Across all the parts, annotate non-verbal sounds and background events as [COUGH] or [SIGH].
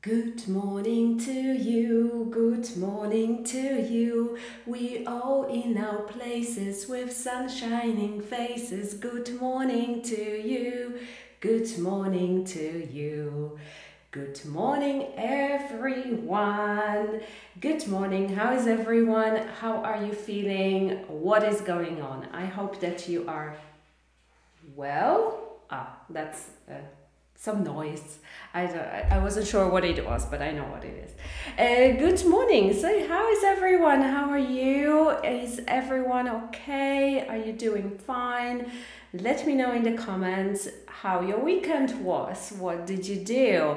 Good morning to you, good morning to you. We all in our places with sun shining faces. Good morning to you, good morning to you. Good morning, everyone. Good morning. How is everyone? How are you feeling? What is going on? I hope that you are well. Ah, that's. Uh, some noise. I, I wasn't sure what it was, but I know what it is. Uh, good morning. So, how is everyone? How are you? Is everyone okay? Are you doing fine? Let me know in the comments how your weekend was. What did you do?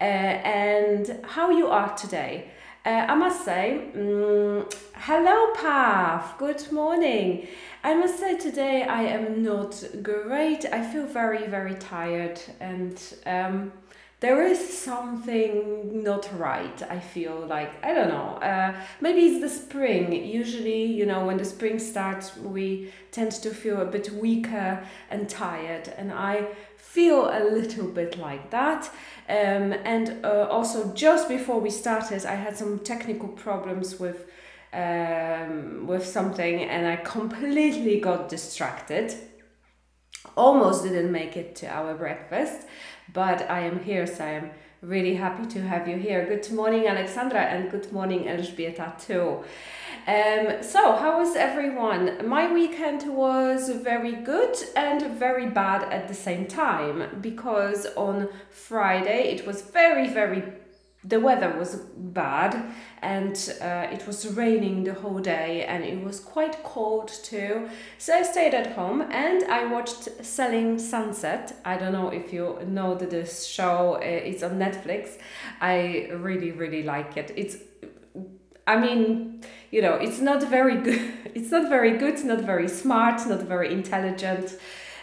Uh, and how you are today. Uh, I must say, um, hello, Pav. Good morning. I must say today I am not great. I feel very, very tired and um, there is something not right. I feel like, I don't know, uh, maybe it's the spring. Usually, you know, when the spring starts, we tend to feel a bit weaker and tired. And I feel a little bit like that. Um, and uh, also, just before we started, I had some technical problems with um, with something and I completely got distracted. Almost didn't make it to our breakfast, but I am here, so I am really happy to have you here. Good morning, Alexandra, and good morning, Elżbieta, too. Um, so, how was everyone? My weekend was very good and very bad at the same time because on Friday it was very, very the weather was bad and uh, it was raining the whole day and it was quite cold too. So i stayed at home and i watched selling sunset. I don't know if you know that this show uh, it's on netflix. I really really like it. It's i mean you know it's not very good [LAUGHS] it's not very good not very smart not very intelligent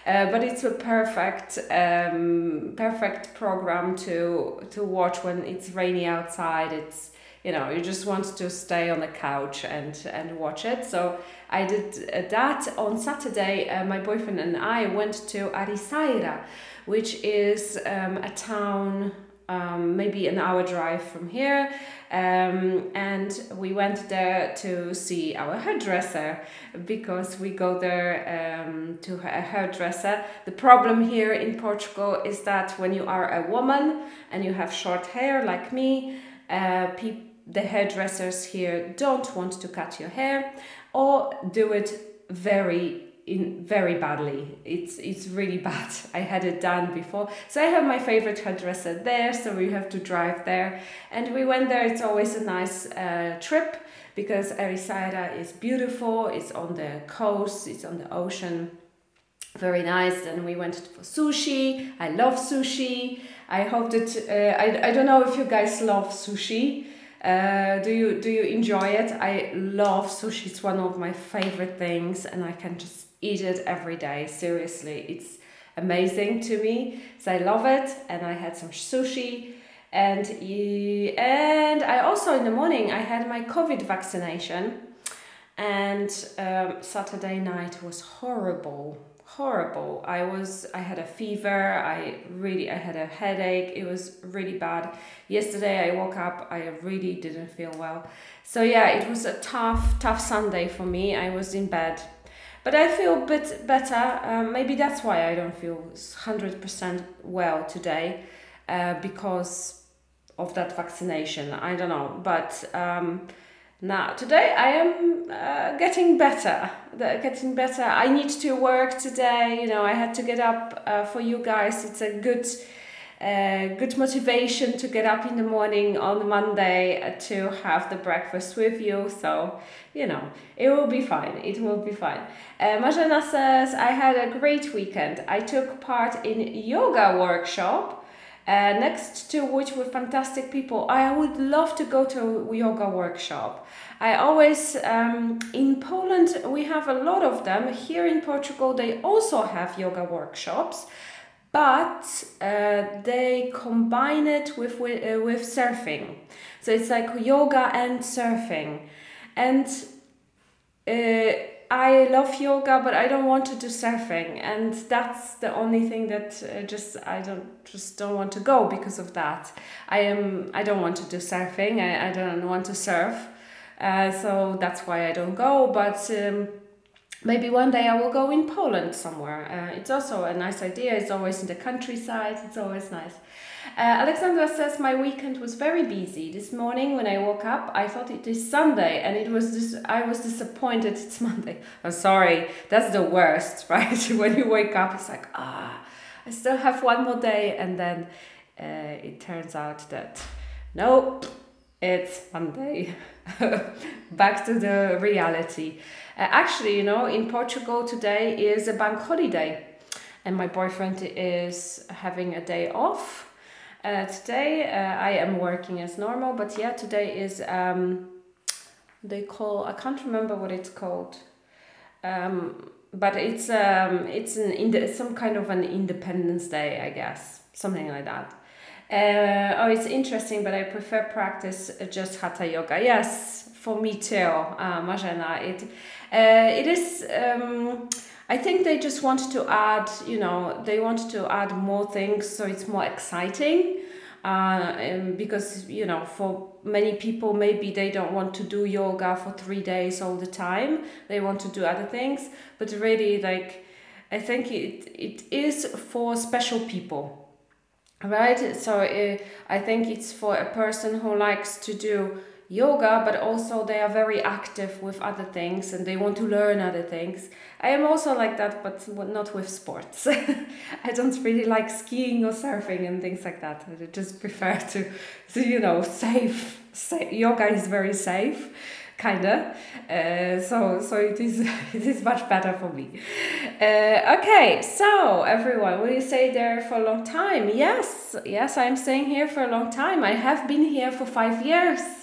uh, but it's a perfect um, perfect program to to watch when it's rainy outside. It's you know you just want to stay on the couch and and watch it. So I did uh, that on Saturday. Uh, my boyfriend and I went to Ericeira, which is um, a town um, maybe an hour drive from here. Um, and we went there to see our hairdresser because we go there um, to a hairdresser. The problem here in Portugal is that when you are a woman and you have short hair like me, uh, the hairdressers here don't want to cut your hair or do it very in very badly. It's it's really [LAUGHS] bad. I had it done before. So I have my favorite hairdresser there, so we have to drive there. And we went there. It's always a nice uh, trip because Ericeira is beautiful. It's on the coast. It's on the ocean. Very nice. And we went for sushi. I love sushi. I hope that uh, I I don't know if you guys love sushi. Uh, do you do you enjoy it? I love sushi. It's one of my favorite things, and I can just eat it every day. Seriously, it's amazing to me. So I love it, and I had some sushi. And and I also in the morning I had my COVID vaccination, and um, Saturday night was horrible horrible i was i had a fever i really i had a headache it was really bad yesterday i woke up i really didn't feel well so yeah it was a tough tough sunday for me i was in bed but I feel a bit better. Um, maybe that's why I don't feel 100% well today uh, because of that vaccination. I don't know. But um, now, today I am uh, getting better. Getting better. I need to work today. You know, I had to get up uh, for you guys. It's a good uh, good motivation to get up in the morning on Monday to have the breakfast with you. So, you know, it will be fine. It will be fine. Uh, Majana says, I had a great weekend. I took part in yoga workshop. Uh, next to which were fantastic people. I would love to go to yoga workshop. I always, um, in Poland, we have a lot of them. Here in Portugal, they also have yoga workshops but uh, they combine it with with, uh, with surfing so it's like yoga and surfing and uh, I love yoga, but I don't want to do surfing, and that's the only thing that uh, just I don't just don't want to go because of that. I am I don't want to do surfing. I, I don't want to surf, uh, so that's why I don't go. But um, maybe one day I will go in Poland somewhere. Uh, it's also a nice idea. It's always in the countryside. It's always nice. Uh, Alexandra says my weekend was very busy. This morning when I woke up, I thought it is Sunday, and it was. I was disappointed. It's [LAUGHS] Monday. I'm sorry. That's the worst, [LAUGHS] right? when you wake up, it's like ah, I still have one more day, and then uh, it turns out that nope, it's Monday. [LAUGHS] Back to the reality. Uh, actually, you know, in Portugal today is a bank holiday, and my boyfriend is having a day off uh, today uh, I am working as normal, but yeah, today is um, they call I can't remember what it's called, um, but it's um, it's an ind- some kind of an Independence Day, I guess, something like that. Uh, oh, it's interesting, but I prefer practice just hatha yoga. Yes, for me too, uh. It uh, it is. Um, I think they just want to add, you know, they want to add more things so it's more exciting. Uh, because you know, for many people, maybe they don't want to do yoga for three days all the time. They want to do other things, but really, like, I think it it is for special people, right? So uh, I think it's for a person who likes to do yoga, but also they are very active with other things and they want to learn other things. I am also like that, but not with sports. [LAUGHS] I don't really like skiing or surfing and things like that. I just prefer to, to you know, safe. Sa- yoga is very safe kinda. Uh, so so it is [LAUGHS] it is much better for me. Uh, okay, so everyone, will you stay there for a long time? Yes, yes, I'm staying here for a long time. I have been here for five years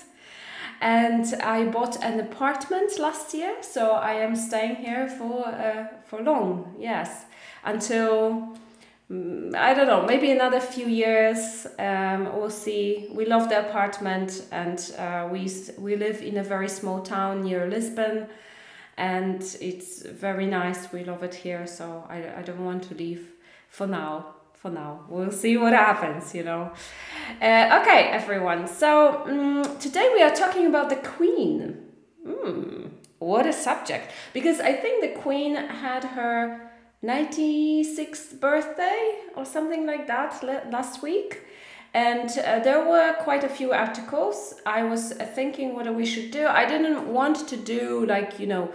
and I bought an apartment last year, so I am staying here for uh, for long. Yes, until um, I don't know, maybe another few years. Um, we'll see. We love the apartment, and uh, we we live in a very small town near Lisbon, and it's very nice. We love it here, so I I don't want to leave for now for now. We'll see what happens, you know. Uh, okay, everyone. So um, today we are talking about the Queen. Mm, what a subject! Because I think the Queen had her 96th birthday or something like that last week. And uh, there were quite a few articles. I was thinking what we should do. I didn't want to do like, you know,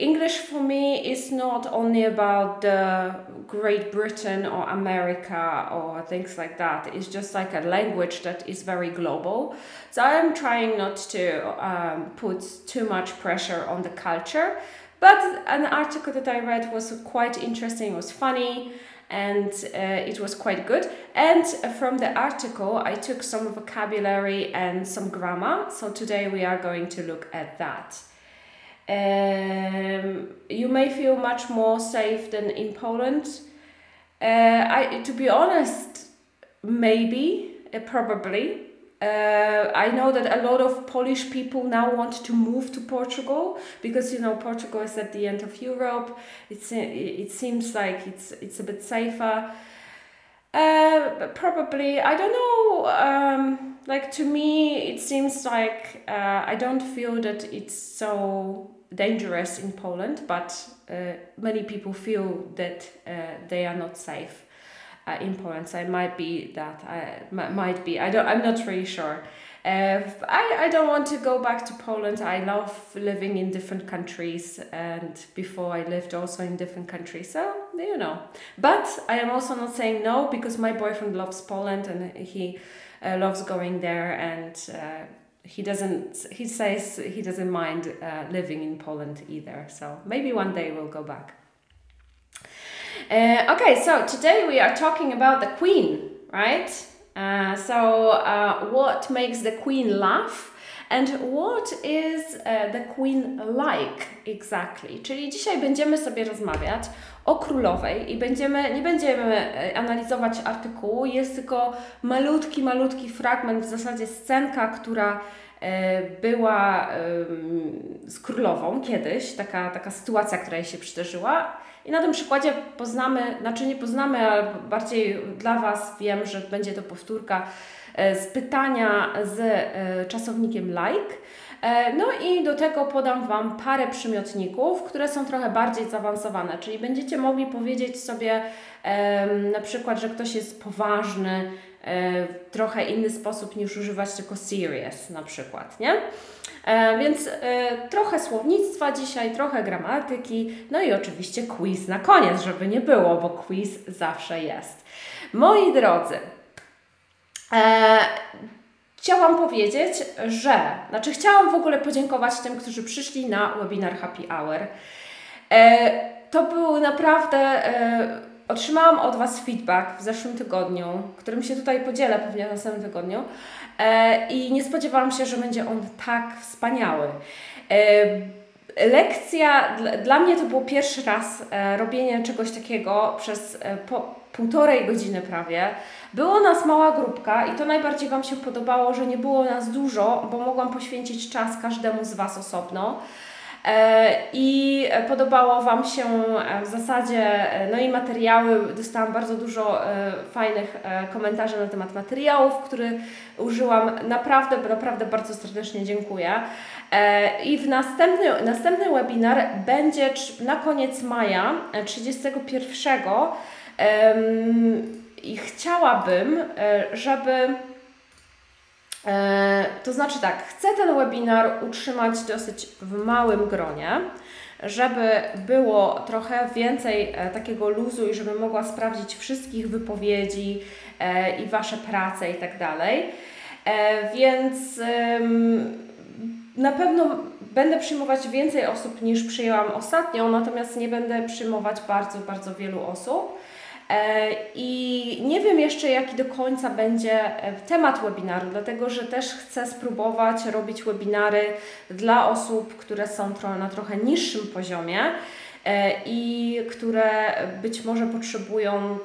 English for me is not only about the Great Britain or America or things like that. It's just like a language that is very global. So I'm trying not to um, put too much pressure on the culture. But an article that I read was quite interesting, was funny, and uh, it was quite good. And from the article, I took some vocabulary and some grammar. So today we are going to look at that. Um, you may feel much more safe than in Poland. Uh, I, to be honest, maybe, uh, probably. Uh, I know that a lot of Polish people now want to move to Portugal because you know Portugal is at the end of Europe. It's it seems like it's it's a bit safer. Uh, probably I don't know. Um, like to me, it seems like uh, I don't feel that it's so dangerous in Poland, but uh, many people feel that uh, they are not safe uh, in Poland. So it might be that I might be. I don't. I'm not really sure. Uh, I, I don't want to go back to Poland. I love living in different countries, and before I lived also in different countries. So you know, but I am also not saying no because my boyfriend loves Poland and he uh, loves going there and uh, he doesn't he says he doesn't mind uh, living in Poland either so maybe one day we'll go back. Uh, okay so today we are talking about the queen right? Uh, so uh, what makes the queen laugh and what is uh, the queen like exactly czyli dzisiaj będziemy sobie rozmawiać o królowej i będziemy, nie będziemy e, analizować artykułu, jest tylko malutki, malutki fragment, w zasadzie scenka, która e, była z królową kiedyś, taka, taka sytuacja, która jej się przydarzyła. I na tym przykładzie poznamy, znaczy nie poznamy, ale bardziej dla Was wiem, że będzie to powtórka e, z pytania z czasownikiem like. E, no i do tego podam Wam parę przymiotników, które są trochę bardziej zaawansowane, czyli będziecie mogli powiedzieć sobie na przykład, że ktoś jest poważny e, w trochę inny sposób niż używać tylko serious na przykład, nie? E, więc trochę słownictwa dzisiaj, trochę gramatyki, no i oczywiście quiz na koniec, żeby nie było, bo quiz zawsze jest. Moi drodzy, chciałam powiedzieć, że, znaczy chciałam w ogóle podziękować tym, którzy przyszli na webinar Happy Hour. E, to był naprawdę, e, otrzymałam od Was feedback w zeszłym tygodniu, którym się tutaj podzielę pewnie w następnym tygodniu e, i nie spodziewałam się, że będzie on tak wspaniały. E, lekcja, dla, dla mnie to był pierwszy raz e, robienie czegoś takiego przez e, po, półtorej godziny prawie. Było nas mała grupka i to najbardziej Wam się podobało, że nie było nas dużo, bo mogłam poświęcić czas każdemu z Was osobno. E, I podobało Wam się e, w zasadzie, e, no i materiały, dostałam bardzo dużo fajnych komentarzy na temat materiałów, które użyłam. Naprawdę, naprawdę bardzo serdecznie dziękuję. I w następny, następny webinar będzie na koniec maja, 31 i chciałabym, e, żeby. E, to znaczy tak, chcę ten webinar utrzymać dosyć w małym gronie, żeby było trochę więcej e, takiego luzu i żebym mogła sprawdzić wszystkich wypowiedzi i Wasze prace i tak dalej. Więc na pewno będę przyjmować więcej osób niż przyjęłam ostatnio, natomiast nie będę przyjmować bardzo, bardzo wielu osób. E, I nie wiem jeszcze, jaki do końca będzie e, temat webinaru, dlatego że też chcę spróbować robić webinary dla osób, które są na trochę niższym poziomie e, i które być może potrzebują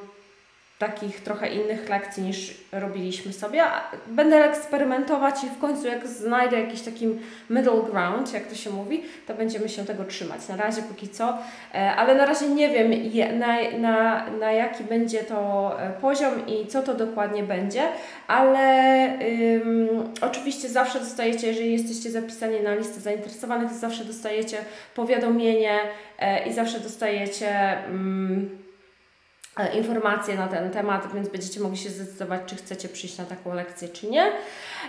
takich trochę innych lekcji niż robiliśmy sobie. Będę eksperymentować i w końcu jak znajdę jakiś taki middle ground, jak to się mówi, to będziemy się tego trzymać. Na razie póki co, e, ale na razie nie wiem na, na, na jaki będzie to e, poziom i co to dokładnie będzie, ale ym, oczywiście zawsze dostajecie, jeżeli jesteście zapisani na listę zainteresowanych, zawsze dostajecie powiadomienie e, i zawsze dostajecie... Ym, E, informacje na ten temat, więc będziecie mogli się zdecydować, czy chcecie przyjść na taką lekcję, czy nie.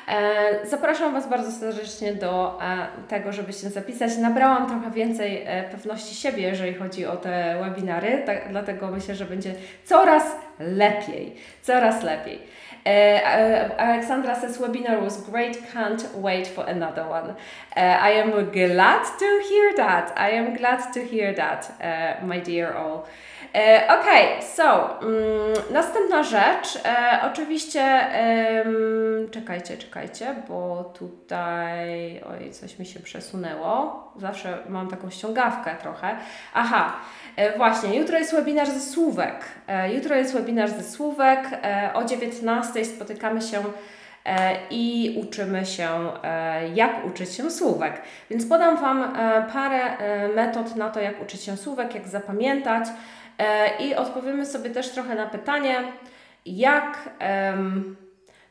E, zapraszam Was bardzo serdecznie do e, tego, żeby się zapisać. Nabrałam trochę więcej pewności siebie, jeżeli chodzi o te webinary, tak, dlatego myślę, że będzie coraz lepiej, coraz lepiej. Alexandra says webinar was great, can't wait for another one. I am glad to hear that. I am glad to hear that, my dear all. E, ok, so mm, następna rzecz. E, oczywiście, czekajcie, czekajcie, bo tutaj, oj, coś mi się przesunęło. Zawsze mam taką ściągawkę trochę. Aha, e, właśnie, jutro jest webinar ze słówek. Jutro jest webinar ze słówek. O 19 spotykamy się i uczymy się, jak uczyć się słówek. Więc podam Wam parę metod na to, jak uczyć się słówek, jak zapamiętać. E, i odpowiemy sobie też trochę na pytanie, jak,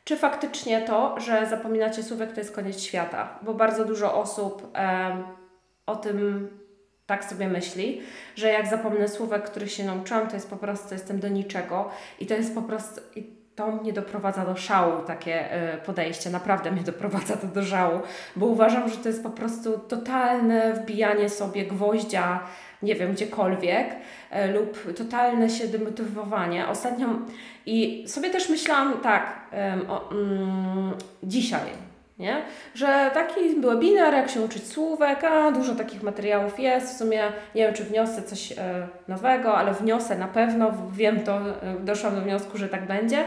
czy faktycznie to, że zapominacie słówek, to jest koniec świata, bo bardzo dużo osób o tym tak sobie myśli, że jak zapomnę słówek, których się nauczyłam, to jest po prostu, jestem do niczego i to jest po prostu, to mnie doprowadza do szału, takie e, podejście, naprawdę mnie doprowadza to do żału, bo uważam, że to jest po prostu totalne wbijanie sobie gwoździa nie wiem, gdziekolwiek e, lub totalne się demotywowanie. Ostatnio i sobie też myślałam tak o, mm, dzisiaj, nie? że taki webinar, jak się uczyć słówek, a dużo takich materiałów jest, w sumie nie wiem, czy wniosę coś e, nowego, ale wniosę na pewno, wiem to, e, doszłam do wniosku, że tak będzie.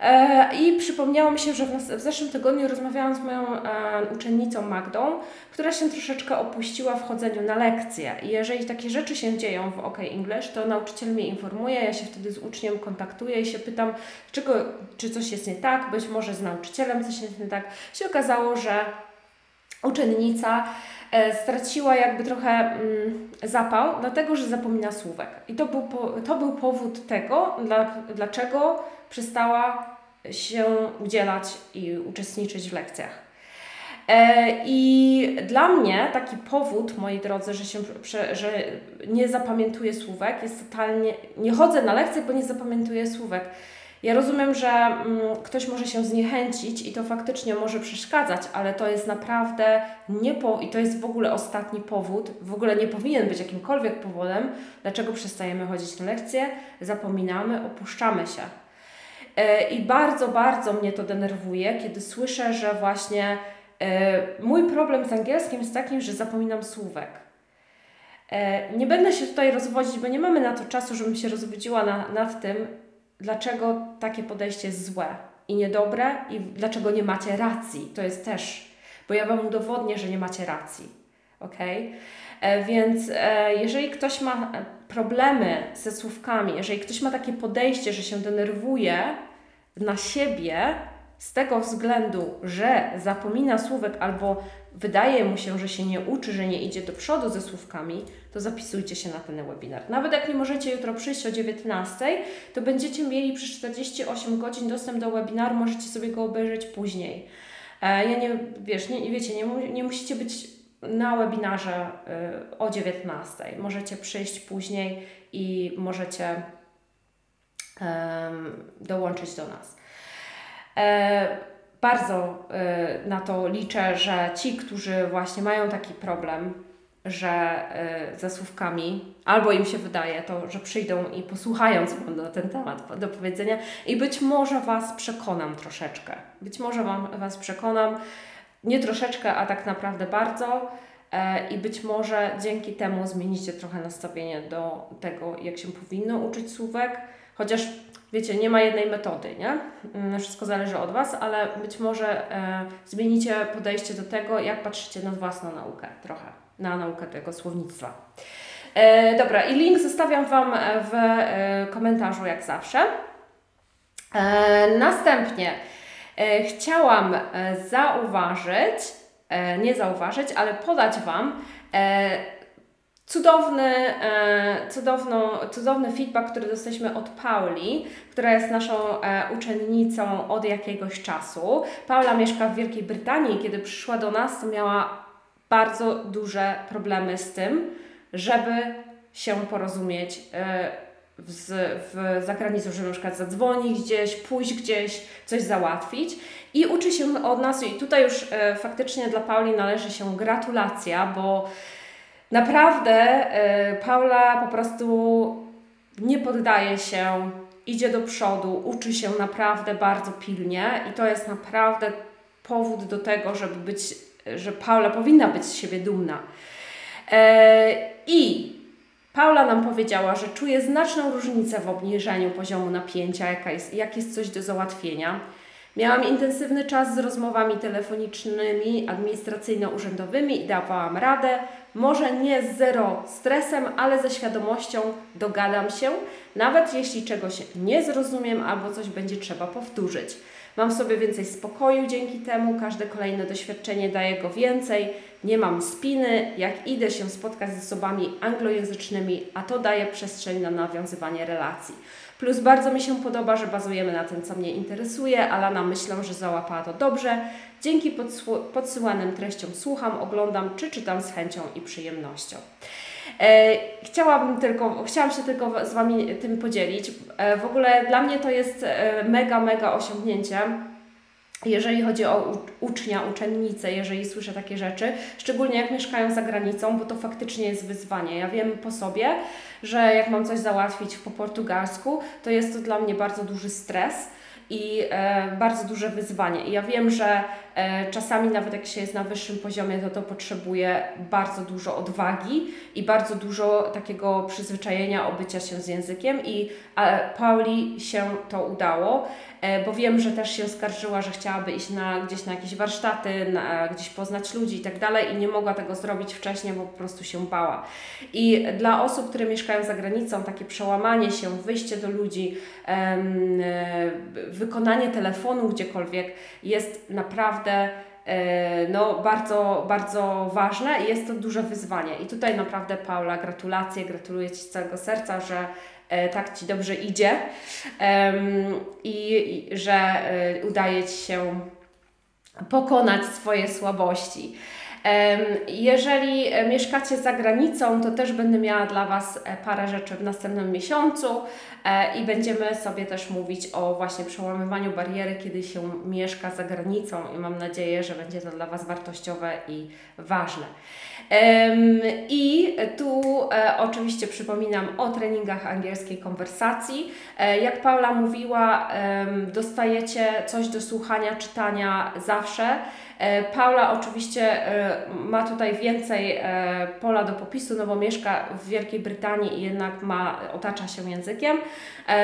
E, I przypomniało mi się, że w, zeszłym tygodniu rozmawiałam z moją e, uczennicą Magdą, która się troszeczkę opuściła w chodzeniu na lekcje. I jeżeli takie rzeczy się dzieją w OK English, to nauczyciel mnie informuje, ja się wtedy z uczniem kontaktuję i się pytam, czego, czy coś jest nie tak, być może z nauczycielem coś jest nie tak. Się okazało, że uczennica straciła jakby trochę mm, zapał, dlatego że zapomina słówek. I to był, to był powód tego, dla, dlaczego przestała się udzielać i uczestniczyć w lekcjach. E, I dla mnie taki powód, moi drodzy, że, się, że nie zapamiętuję słówek, jest totalnie. Nie chodzę na lekcje, bo nie zapamiętuję słówek. Ja rozumiem, że mm, ktoś może się zniechęcić i to faktycznie może przeszkadzać, ale to jest naprawdę nie po, i to jest w ogóle ostatni powód, w ogóle nie powinien być jakimkolwiek powodem, dlaczego przestajemy chodzić na lekcje, zapominamy, opuszczamy się. E, I bardzo, bardzo mnie to denerwuje, kiedy słyszę, że właśnie e, mój problem z angielskim jest takim, że zapominam słówek. E, nie będę się tutaj rozwodzić, bo nie mamy na to czasu, żebym się rozwodziła na, nad tym, dlaczego takie podejście jest złe i niedobre i dlaczego nie macie racji. To jest też, bo ja Wam udowodnię, że nie macie racji. Ok? E, więc e, jeżeli ktoś ma problemy ze słówkami, jeżeli ktoś ma takie podejście, że się denerwuje na siebie, z tego względu, że zapomina słówek albo wydaje mu się, że się nie uczy, że nie idzie do przodu ze słówkami, to zapisujcie się na ten webinar. Nawet jak nie możecie jutro przyjść o 19, to będziecie mieli przez 48 godzin dostęp do webinaru, możecie sobie go obejrzeć później. E, ja nie, wiesz, nie, wiecie, nie, nie musicie być na webinarze y, o 19. Możecie przyjść później i możecie dołączyć do nas. E, bardzo y, na to liczę, że ci, którzy właśnie mają taki problem, że y, ze słówkami, albo im się wydaje to, że przyjdą i posłuchają, co [LAUGHS] mam na ten temat do powiedzenia, i być może Was przekonam troszeczkę. Być może wam, Was przekonam, nie troszeczkę, a tak naprawdę bardzo. E, I być może dzięki temu zmienicie trochę nastawienie do tego, jak się powinno uczyć słówek, chociaż wiecie, nie ma jednej metody, nie? Mm, wszystko zależy od Was, ale być może e, zmienicie podejście do tego, jak patrzycie na własną naukę trochę, na naukę tego słownictwa. E, dobra, i link zostawiam Wam w e, komentarzu, jak zawsze. E, następnie e, chciałam e, zauważyć, nie zauważyć, ale podać Wam cudowny, e, cudowną, cudowny feedback, który dostaliśmy od Pauli, która jest naszą e, uczennicą od jakiegoś czasu. Paula mieszka w Wielkiej Brytanii. Kiedy przyszła do nas, to miała bardzo duże problemy z tym, żeby się porozumieć e, w, w zagranicą, żeby na przykład zadzwonić gdzieś, pójść gdzieś, coś załatwić i uczy się od nas i tutaj już faktycznie dla Pauli należy się gratulacja, bo Naprawdę e, Paula po prostu nie poddaje się, idzie do przodu, uczy się naprawdę bardzo pilnie i to jest naprawdę powód do tego, żeby być, że Paula powinna być z siebie dumna. E, I Paula nam powiedziała, że czuje znaczną różnicę w obniżeniu poziomu napięcia, jaka jest, jak jest coś do załatwienia. Miałam intensywny czas z rozmowami telefonicznymi, administracyjno-urzędowymi i dawałam radę. Może nie z zero stresem, ale ze świadomością dogadam się, nawet jeśli czegoś nie zrozumiem albo coś będzie trzeba powtórzyć. Mam sobie więcej spokoju dzięki temu, każde kolejne doświadczenie daje go więcej, nie mam spiny, jak idę się spotkać z osobami anglojęzycznymi, a to daje przestrzeń na nawiązywanie relacji. Plus bardzo mi się podoba, że bazujemy na tym, co mnie interesuje. Alana myślę, że załapała to dobrze. Dzięki podsyłanym treściom słucham, oglądam czy czytam z chęcią i przyjemnością. E, chciałabym tylko, chciałam się tylko z Wami tym podzielić. E, w ogóle dla mnie to jest e, mega, mega osiągnięcie jeżeli chodzi o ucznia, uczennicę, jeżeli słyszę takie rzeczy, szczególnie jak mieszkają za granicą, bo to faktycznie jest wyzwanie. Ja wiem po sobie, że jak mam coś załatwić po portugalsku, to jest to dla mnie bardzo duży stres i e, bardzo duże wyzwanie. I ja wiem, że czasami nawet jak się jest na wyższym poziomie, to to potrzebuje bardzo dużo odwagi i bardzo dużo takiego przyzwyczajenia, obycia się z językiem i e, Pauli się to udało. e, bo wiem, że też się skarżyła, że chciałaby iść na, gdzieś na jakieś warsztaty, na, gdzieś poznać ludzi i tak dalej i nie mogła tego zrobić wcześniej, bo po prostu się bała. I dla osób, które mieszkają za granicą, takie przełamanie się, wyjście do ludzi, e, wykonanie telefonu gdziekolwiek jest naprawdę e, no, bardzo, bardzo ważne i jest to duże wyzwanie. I tutaj naprawdę Paula, gratulacje, gratuluję Ci z całego serca, że e, tak Ci dobrze idzie i że e, udaje Ci się pokonać swoje słabości. Jeżeli e, mieszkacie za granicą, to też będę miała dla Was e, parę rzeczy w następnym miesiącu e, i będziemy sobie też mówić o właśnie przełamywaniu bariery, kiedy się mieszka za granicą i mam nadzieję, że będzie to dla Was wartościowe i ważne. I tu e, oczywiście przypominam o treningach angielskiej konwersacji. E, jak Paula mówiła, dostajecie coś do słuchania, czytania zawsze. E, Paula oczywiście ma tutaj więcej pola do popisu, no bo mieszka w Wielkiej Brytanii i jednak ma, otacza się językiem.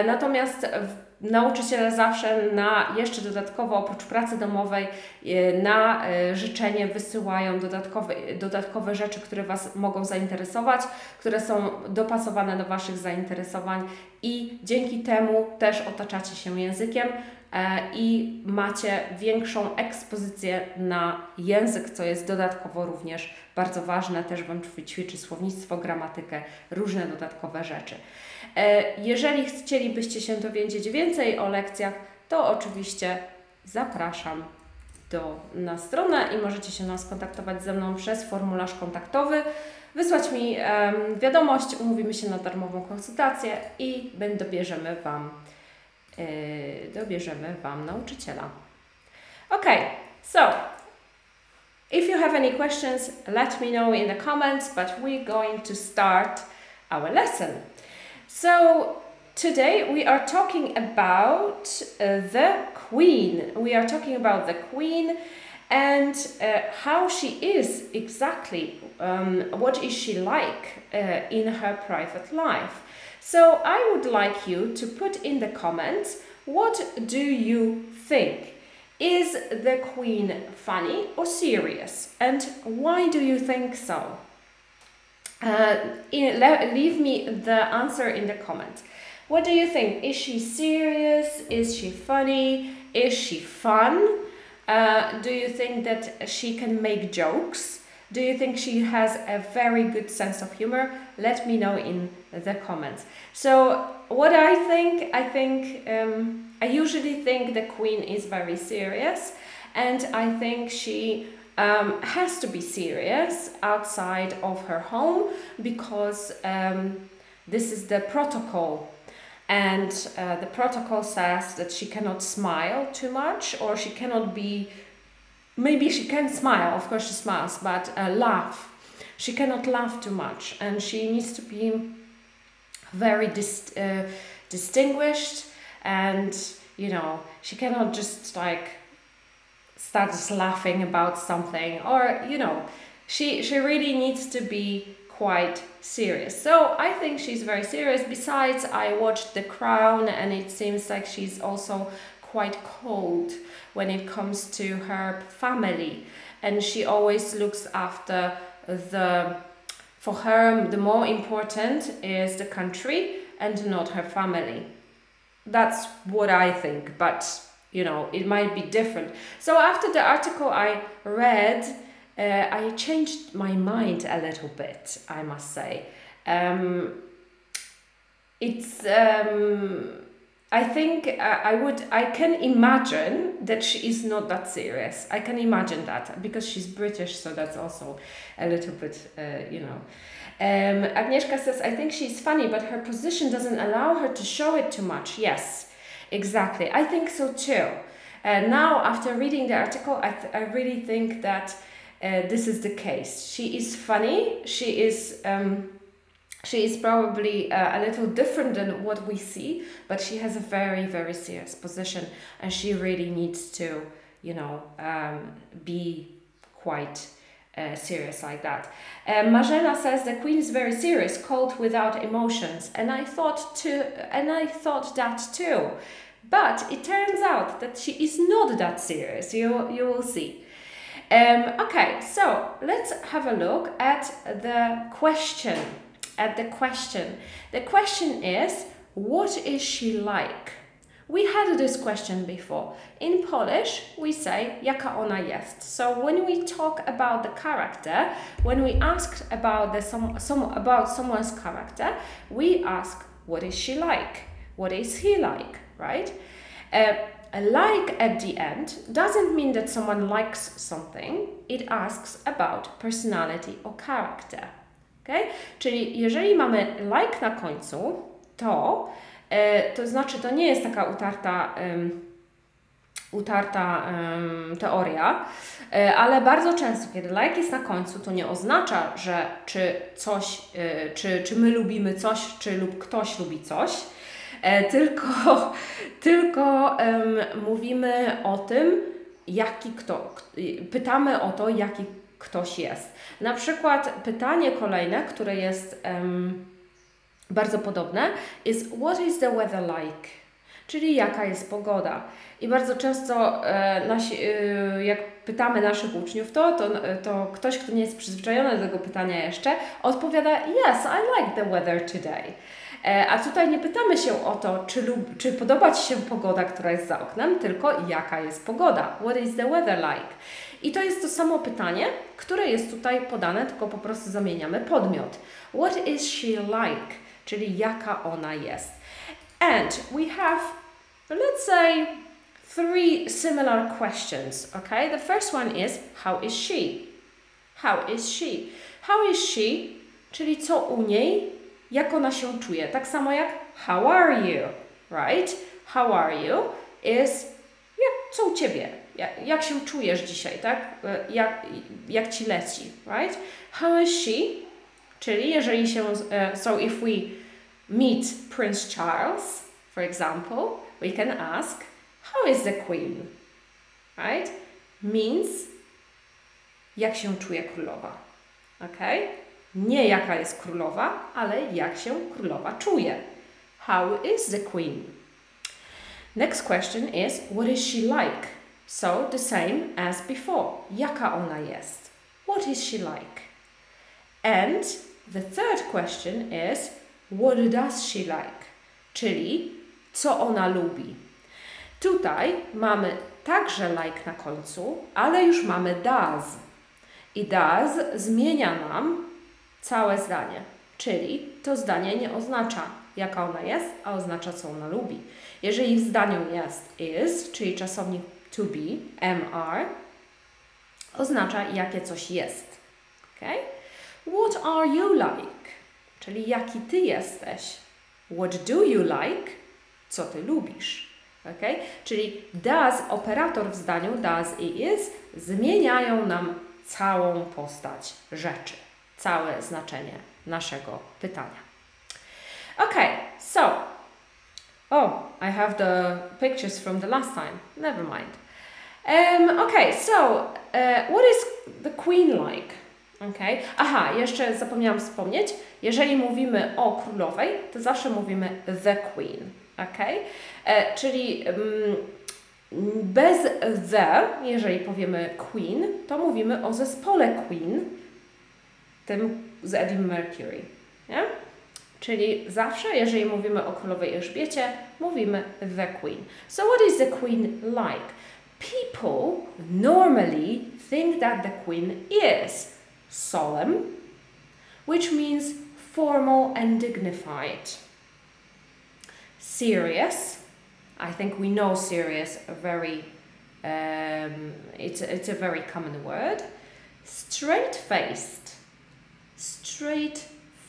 Natomiast w- nauczyciele zawsze na jeszcze dodatkowo oprócz pracy domowej e, na e, życzenie wysyłają dodatkowe, dodatkowe rzeczy, które Was mogą zainteresować, które są dopasowane do Waszych zainteresowań i dzięki temu też otaczacie się językiem e, i macie większą ekspozycję na język, co jest dodatkowo również bardzo ważne. Też Wam ćwiczy słownictwo, gramatykę, różne dodatkowe rzeczy. E, Jeżeli chcielibyście się dowiedzieć więcej o lekcjach, to oczywiście zapraszam do, na stronę i możecie się nas kontaktować ze mną przez formularz kontaktowy, wysłać mi wiadomość, umówimy się na darmową konsultację i dobierzemy Wam, e, dobierzemy Wam nauczyciela. Okay, so if you have any questions, let me know in the comments, but we're going to start our lesson. So today we are talking about uh, the queen. We are talking about the queen and uh, how she is exactly. Um, what is she like uh, in her private life? So I would like you to put in the comments what do you think? Is the queen funny or serious? And why do you think so? Uh, in, le- leave me the answer in the comments. What do you think? Is she serious? Is she funny? Is she fun? Uh, do you think that she can make jokes? Do you think she has a very good sense of humor? Let me know in the comments. So, what I think, I think, um, I usually think the queen is very serious, and I think she um, has to be serious outside of her home because um, this is the protocol. And uh, the protocol says that she cannot smile too much or she cannot be, maybe she can smile, of course she smiles, but uh, laugh. She cannot laugh too much and she needs to be very dis- uh, distinguished and, you know, she cannot just like starts laughing about something or you know she she really needs to be quite serious. So i think she's very serious. Besides i watched the crown and it seems like she's also quite cold when it comes to her family. And she always looks after the for her the more important is the country and not her family. That's what i think but you know it might be different. So after the article i read uh, i changed my mind a little bit i must say. Um, it's um, i think I, I would i can imagine that she is not that serious. I can imagine that because she's british so that's also a little bit uh, you know. Um, agnieszka says i think she's funny but her position doesn't allow her to show it too much. Yes Exactly, I think so too. Uh, now, after reading the article, I, th- I really think that uh, this is the case. She is funny. She is um, she is probably uh, a little different than what we see, but she has a very very serious position, and she really needs to, you know, um, be quite. Uh, serious like that. Uh, says the queen is very serious, cold without emotions, and I thought too, and I thought that too But it turns out that she is not that serious. You, you will see. Um, okay, so let's have a look at the question. At the question. The question is, what is she like? We had this question before. In Polish, we say jaka ona jest. So when we talk about the character, when we ask about the some, some about someone's character, we ask what is she like? What is he like? Right? Uh, like at the end doesn't mean that someone likes something. It asks about personality or character. Okay? Czyli jeżeli mamy like na końcu, to E, to znaczy, to nie jest taka utarta, utarta teoria, e, ale bardzo często, kiedy like jest na końcu, to nie oznacza, że czy coś, e, czy, czy my lubimy coś, czy lub ktoś lubi coś, tylko, [LAUGHS] tylko um, mówimy o tym, jaki kto, pytamy o to, jaki ktoś jest. Na przykład pytanie kolejne, które jest um, bardzo podobne, jest What is the weather like? Czyli jaka jest pogoda. I bardzo często e, nasi, e, jak pytamy naszych uczniów to, to, to ktoś, kto nie jest przyzwyczajony do tego pytania jeszcze, odpowiada Yes, I like the weather today. E, a tutaj nie pytamy się o to, czy, lub, czy podoba Ci się pogoda, która jest za oknem, tylko jaka jest pogoda. What is the weather like? I to jest to samo pytanie, które jest tutaj podane, tylko po prostu zamieniamy podmiot. What is she like? czyli jaka ona jest. And we have, let's say, three similar questions, okay? The first one is, how is she? How is she? How is she? Czyli co u niej, jak ona się czuje. Tak samo jak how are you, right? How are you is jak, co u Ciebie, jak, jak się czujesz dzisiaj, tak? Jak, jak Ci leci, right? How is she? Czyli jeżeli się, uh, so if we meet Prince Charles, for example, we can ask, how is the queen? Right? Means, jak się czuje królowa. Ok? Nie jaka jest królowa, ale jak się królowa czuje. How is the queen? Next question is, what is she like? So, the same as before. Jaka ona jest? What is she like? And the third question is, what does she like? Czyli co ona lubi. Tutaj mamy także like na końcu, ale już mamy does. I does zmienia nam całe zdanie. Czyli to zdanie nie oznacza, jaka ona jest, a oznacza, co ona lubi. Jeżeli w zdaniu jest is, czyli czasownik to be, mr, oznacza, jakie coś jest. Okay? What are you like? czyli jaki ty jesteś. What do you like? Co ty lubisz? Okay? Czyli does, operator w zdaniu does i is zmieniają nam całą postać rzeczy, całe znaczenie naszego pytania. Okay, so oh, I have the pictures from the last time. Never mind. Um, okay, so uh, what is the queen like? Okay. Aha, jeszcze zapomniałam wspomnieć, jeżeli mówimy o królowej, to zawsze mówimy the queen. Okay? E, czyli mm, bez the, jeżeli powiemy queen, to mówimy o zespole queen, tym z Freddie Mercury. Nie? Czyli zawsze, jeżeli mówimy o królowej Elżbiecie, mówimy the queen. So what is the queen like? People normally think that the queen is solemn, which means formal and dignified. Serious, I think we know serious very um, it's, it's a very common word. Straight faced. Straight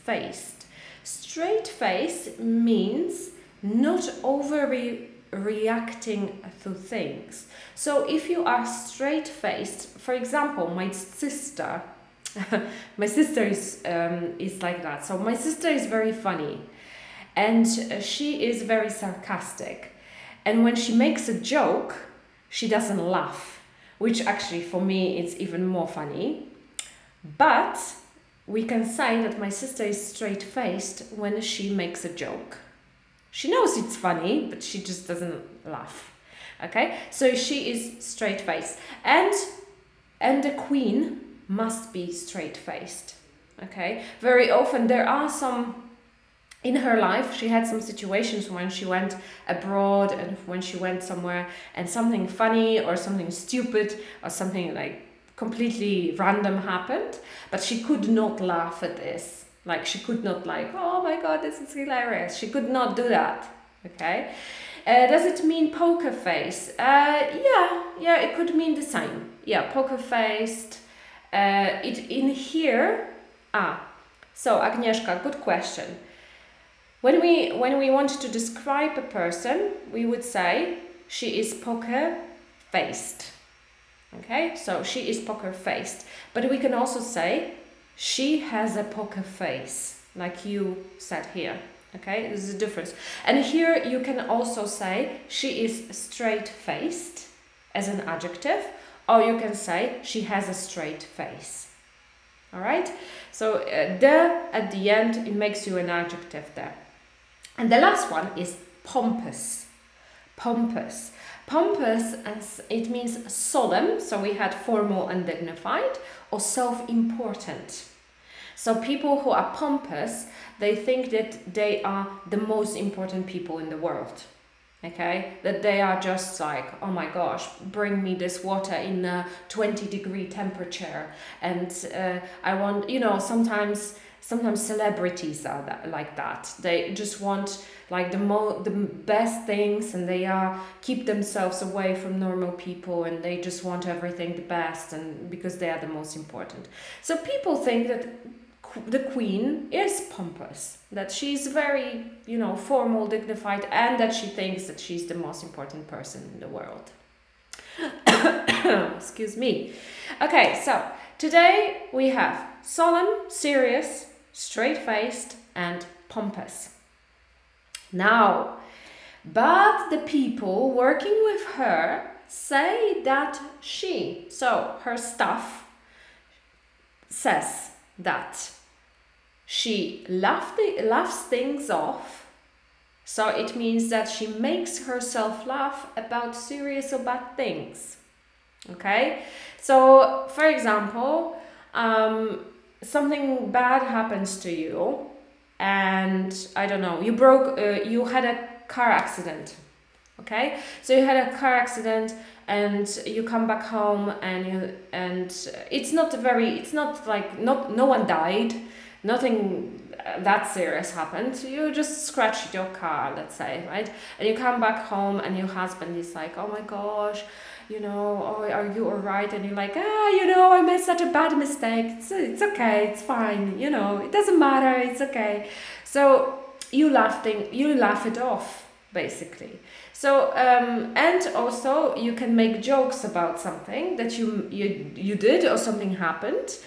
faced. Straight face means not overly reacting to things. So if you are straight faced, for example, my sister [LAUGHS] my sister is um, is like that. So my sister is very funny, and she is very sarcastic. And when she makes a joke, she doesn't laugh, which actually for me it's even more funny. But we can say that my sister is straight faced when she makes a joke. She knows it's funny, but she just doesn't laugh. Okay, so she is straight faced, and and the queen must be straight faced. Okay, very often there are some in her life she had some situations when she went abroad and when she went somewhere and something funny or something stupid or something like completely random happened but she could not laugh at this. Like she could not like oh my god this is hilarious. She could not do that okay? Uh, does it mean poker face? Uh, yeah yeah it could mean the same. Yeah poker faced uh, it in here ah so agnieszka good question. When we when we want to describe a person, we would say she is poker faced. Okay, so she is poker faced. But we can also say she has a poker face, like you said here. Okay, this is a difference. And here you can also say she is straight faced as an adjective, or you can say she has a straight face. All right, so uh, the at the end it makes you an adjective there. And the last one is pompous. Pompous. Pompous, as it means solemn, so we had formal and dignified, or self important. So people who are pompous, they think that they are the most important people in the world. Okay, that they are just like, oh my gosh, bring me this water in a 20 degree temperature. And uh, I want, you know, sometimes sometimes celebrities are that, like that. They just want like the mo the best things and they are keep themselves away from normal people and they just want everything the best and because they are the most important. So people think that the queen is pompous that she's very you know formal dignified and that she thinks that she's the most important person in the world. [COUGHS] Excuse me. Okay so today we have solemn serious straight faced, and pompous. Now, but the people working with her say that she, so her staff, says that she laugh the, laughs things off. So it means that she makes herself laugh about serious or bad things. Okay? So, for example, um, something bad happens to you and i don't know you broke uh, you had a car accident okay? So you had a car accident and you come back home and you and it's not very it's not like not no one died nothing that serious happened you just scratched your car let's say right? And you come back home and your husband is like oh my gosh you know, oh, are you all right? And you're like, ah, you know, I made such a bad mistake. It's, it's okay, it's fine, you know, it doesn't matter, it's okay. So you laugh, thing, you laugh it off, basically. So, um, and also you can make jokes about something that you, you, you did or something happened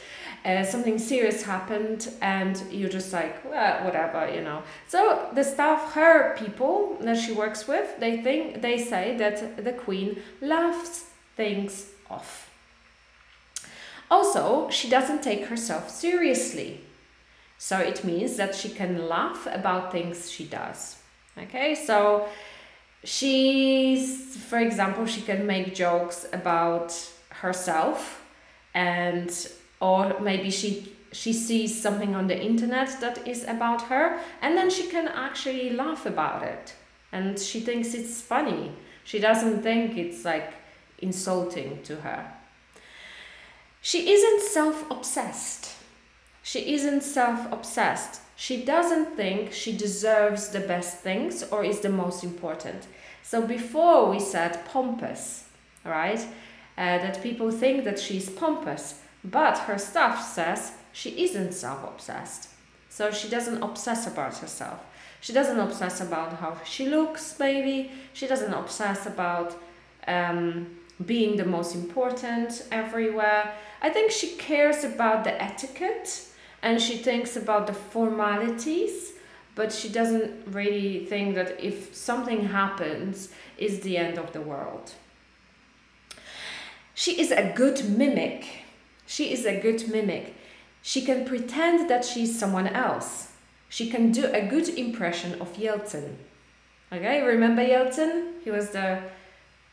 uh, something serious happened and you're just like well, whatever you know. So the staff her people that she works with they think they say that the queen laughs things off. Also she doesn't take herself seriously. So it means that she can laugh about things she does. Okay so she's for example she can make jokes about herself and or maybe she she sees something on the internet that is about her and then she can actually laugh about it. And she thinks it's funny. She doesn't think it's like insulting to her. She isn't self-obsessed. She isn't self-obsessed. She doesn't think she deserves the best things or is the most important. So before we said pompous right? Uh, that people think that she's pompous but her staff says she isn't self obsessed. So she doesn't obsess about herself. She doesn't obsess about how she looks, maybe. She doesn't obsess about um, being the most important everywhere. I think she cares about the etiquette and she thinks about the formalities, but she doesn't really think that if something happens, is the end of the world. She is a good mimic she is a good mimic. She can pretend that she's someone else. She can do a good impression of Yeltsin. Okay, remember Yeltsin? He was the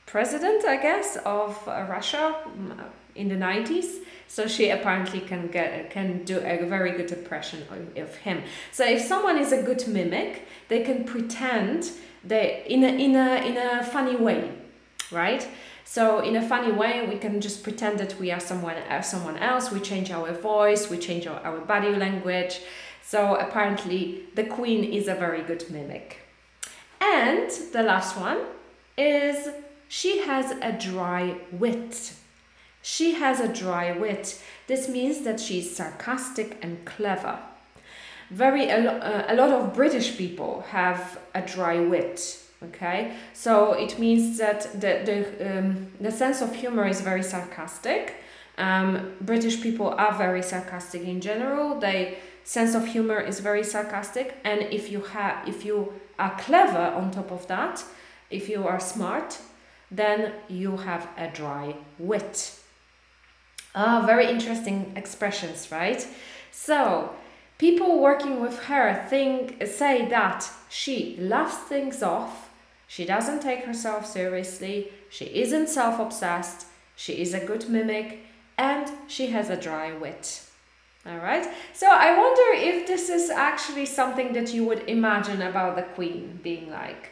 president, I guess, of uh, Russia mm, in the 90s. So she apparently can get can do a very good impression of, of him. So if someone is a good mimic, they can pretend they in a in a in a funny way, right? So in a funny way, we can just pretend that we are someone uh, someone else. We change our voice, we change our, our body language. So apparently, the queen is a very good mimic. And the last one is she has a dry wit. She has a dry wit. This means that she's sarcastic and clever. Very a, uh, a lot of British people have a dry wit. Okay, so it means that the the um, the sense of humor is very sarcastic. Um, British people are very sarcastic in general. They sense of humor is very sarcastic, and if you have if you are clever on top of that, if you are smart, then you have a dry wit. Ah, very interesting expressions, right? So, people working with her think say that she laughs things off, she doesn't take herself seriously, she isn't self-obsessed, she is a good mimic, and she has a dry wit. All right. So I wonder if this is actually something that you would imagine about the queen being like.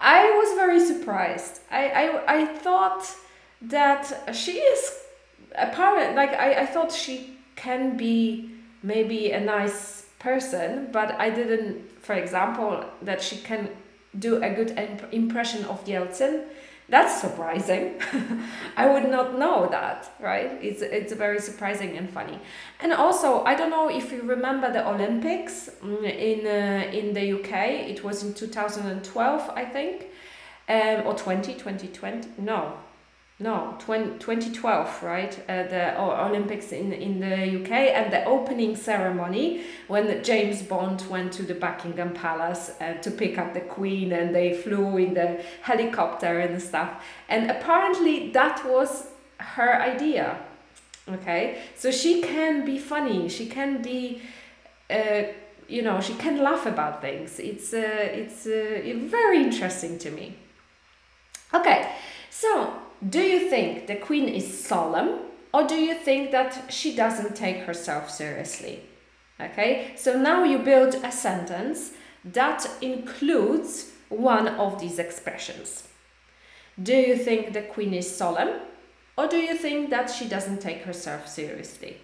I was very surprised. I, I, I thought that she is apparent like I, I thought she can be maybe a nice person, but I didn't for example that she can do a good imp- impression of Yeltsin that's surprising. [LAUGHS] I would not know that, right? It's it's very surprising and funny. And also, I don't know if you remember the Olympics mm, in uh, in the UK. It was in 2012, I think, um, or 20, 2020. No, no 20, 2012 right uh, the olympics in, in the uk and the opening ceremony when james bond went to the buckingham palace uh, to pick up the queen and they flew in the helicopter and stuff. And apparently that was her idea okay? So she can be funny she can be uh, you know she can laugh about things. It's uh, it's uh, very interesting to me. Okay so do you think the queen is solemn or do you think that she doesn't take herself seriously? Okay, so now you build a sentence that includes one of these expressions. Do you think the queen is solemn or do you think that she doesn't take herself seriously?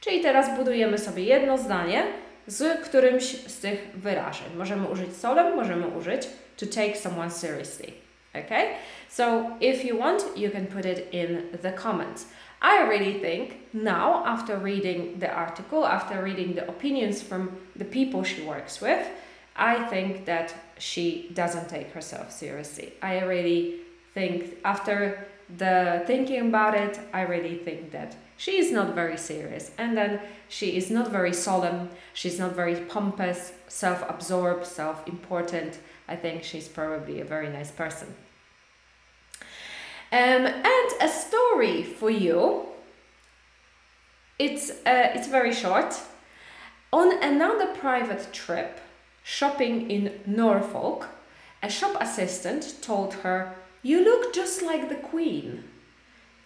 Czyli teraz budujemy sobie jedno zdanie z którymś z tych wyrażeń. Możemy użyć solemn, możemy użyć to take someone seriously. Okay? So if you want, you can put it in the comments. I really think now, after reading the article, after reading the opinions from the people she works with, I think that she doesn't take herself seriously. I really think, after the thinking about it, I really think that she is not very serious and then she is not very solemn, she's not very pompous, self absorbed, self important. I think she's probably a very nice person. Um, and a story for you. It's, uh, it's very short. On another private trip, shopping in Norfolk, a shop assistant told her, You look just like the Queen.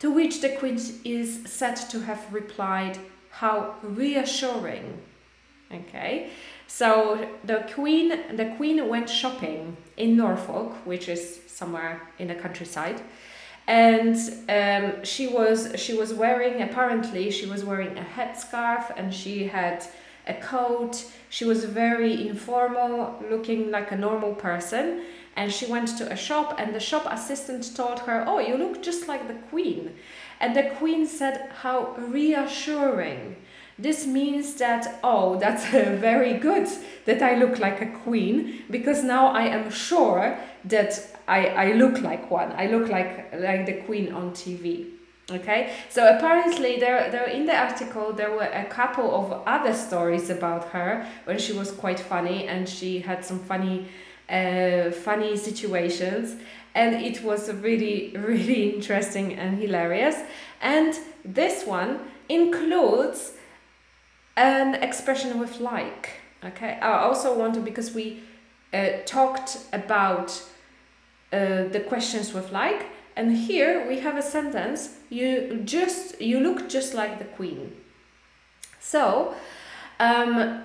To which the Queen is said to have replied, How reassuring. Okay, so the Queen, the Queen went shopping in Norfolk, which is somewhere in the countryside, and um, she was she was wearing apparently she was wearing a headscarf and she had a coat. She was very informal looking like a normal person. And she went to a shop and the shop assistant told her oh you look just like the queen. And the queen said how reassuring this means that oh that's very good that i look like a queen because now i am sure that I, I look like one. I look like like the queen on TV. Okay, so apparently there, there in the article there were a couple of other stories about her when she was quite funny and she had some funny, uh, funny situations, and it was really really interesting and hilarious. And this one includes an expression with like. Okay, I also want to because we uh, talked about uh, the questions with like, and here we have a sentence. You just you look just like the queen. So, um,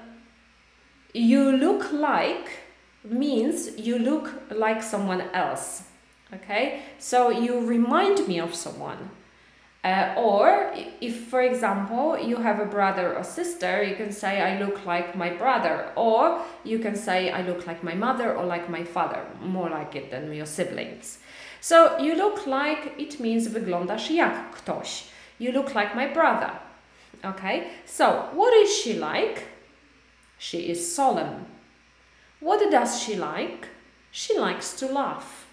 you look like means you look like someone else. Okay, so you remind me of someone. Uh, or if, for example, you have a brother or sister, you can say, I look like my brother. Or you can say, I look like my mother or like my father, more like it than your siblings. So you look like, it means wyglądasz jak ktoś. You look like my brother. Okay, so what is she like? She is solemn. What does she like? She likes to laugh.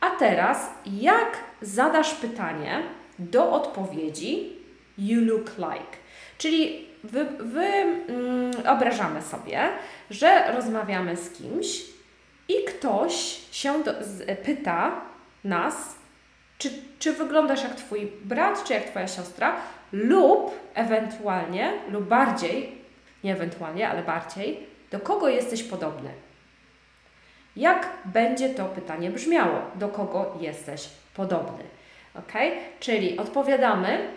A teraz, jak zadasz pytanie do odpowiedzi you look like? Czyli wyobrażamy wy, mm, sobie, że rozmawiamy z kimś i ktoś się do, z, pyta nas, czy, czy wyglądasz jak Twój brat, czy jak Twoja siostra, lub ewentualnie, lub bardziej, nie ewentualnie, ale bardziej, do kogo jesteś podobny. Jak będzie to pytanie brzmiało? Do kogo jesteś podobny? Ok? Czyli odpowiadamy